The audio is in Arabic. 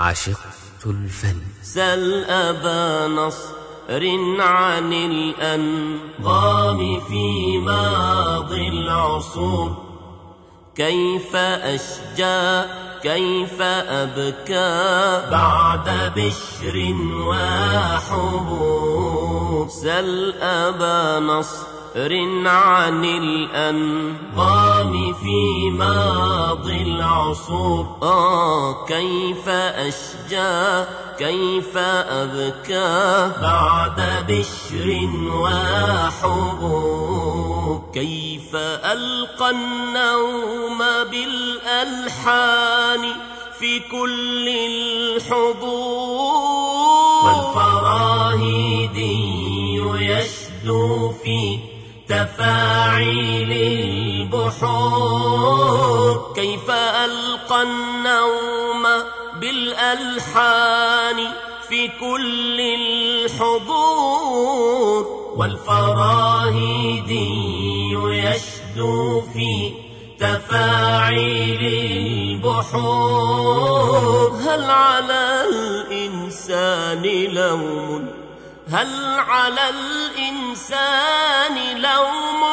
عشقت الفن. سل أبا نصر عن الأنظام في ماضي العصور. كيف أشجى كيف أبكى بعد بشر وحبور. سل أبا نصر عن الأنظام في ماضي العصور. آه كيف أشجى كيف أبكى بعد بشر وحبور. كيف ألقى النوم بالألحان في كل الحضور. والفراهيدي يشدو في تفاعيل البحور كيف ألقى النوم بالألحان في كل الحضور؟ والفراهيدي يشدو في تفاعيل البحور هل على الإنسان لوم؟ هل على الإنسان لوم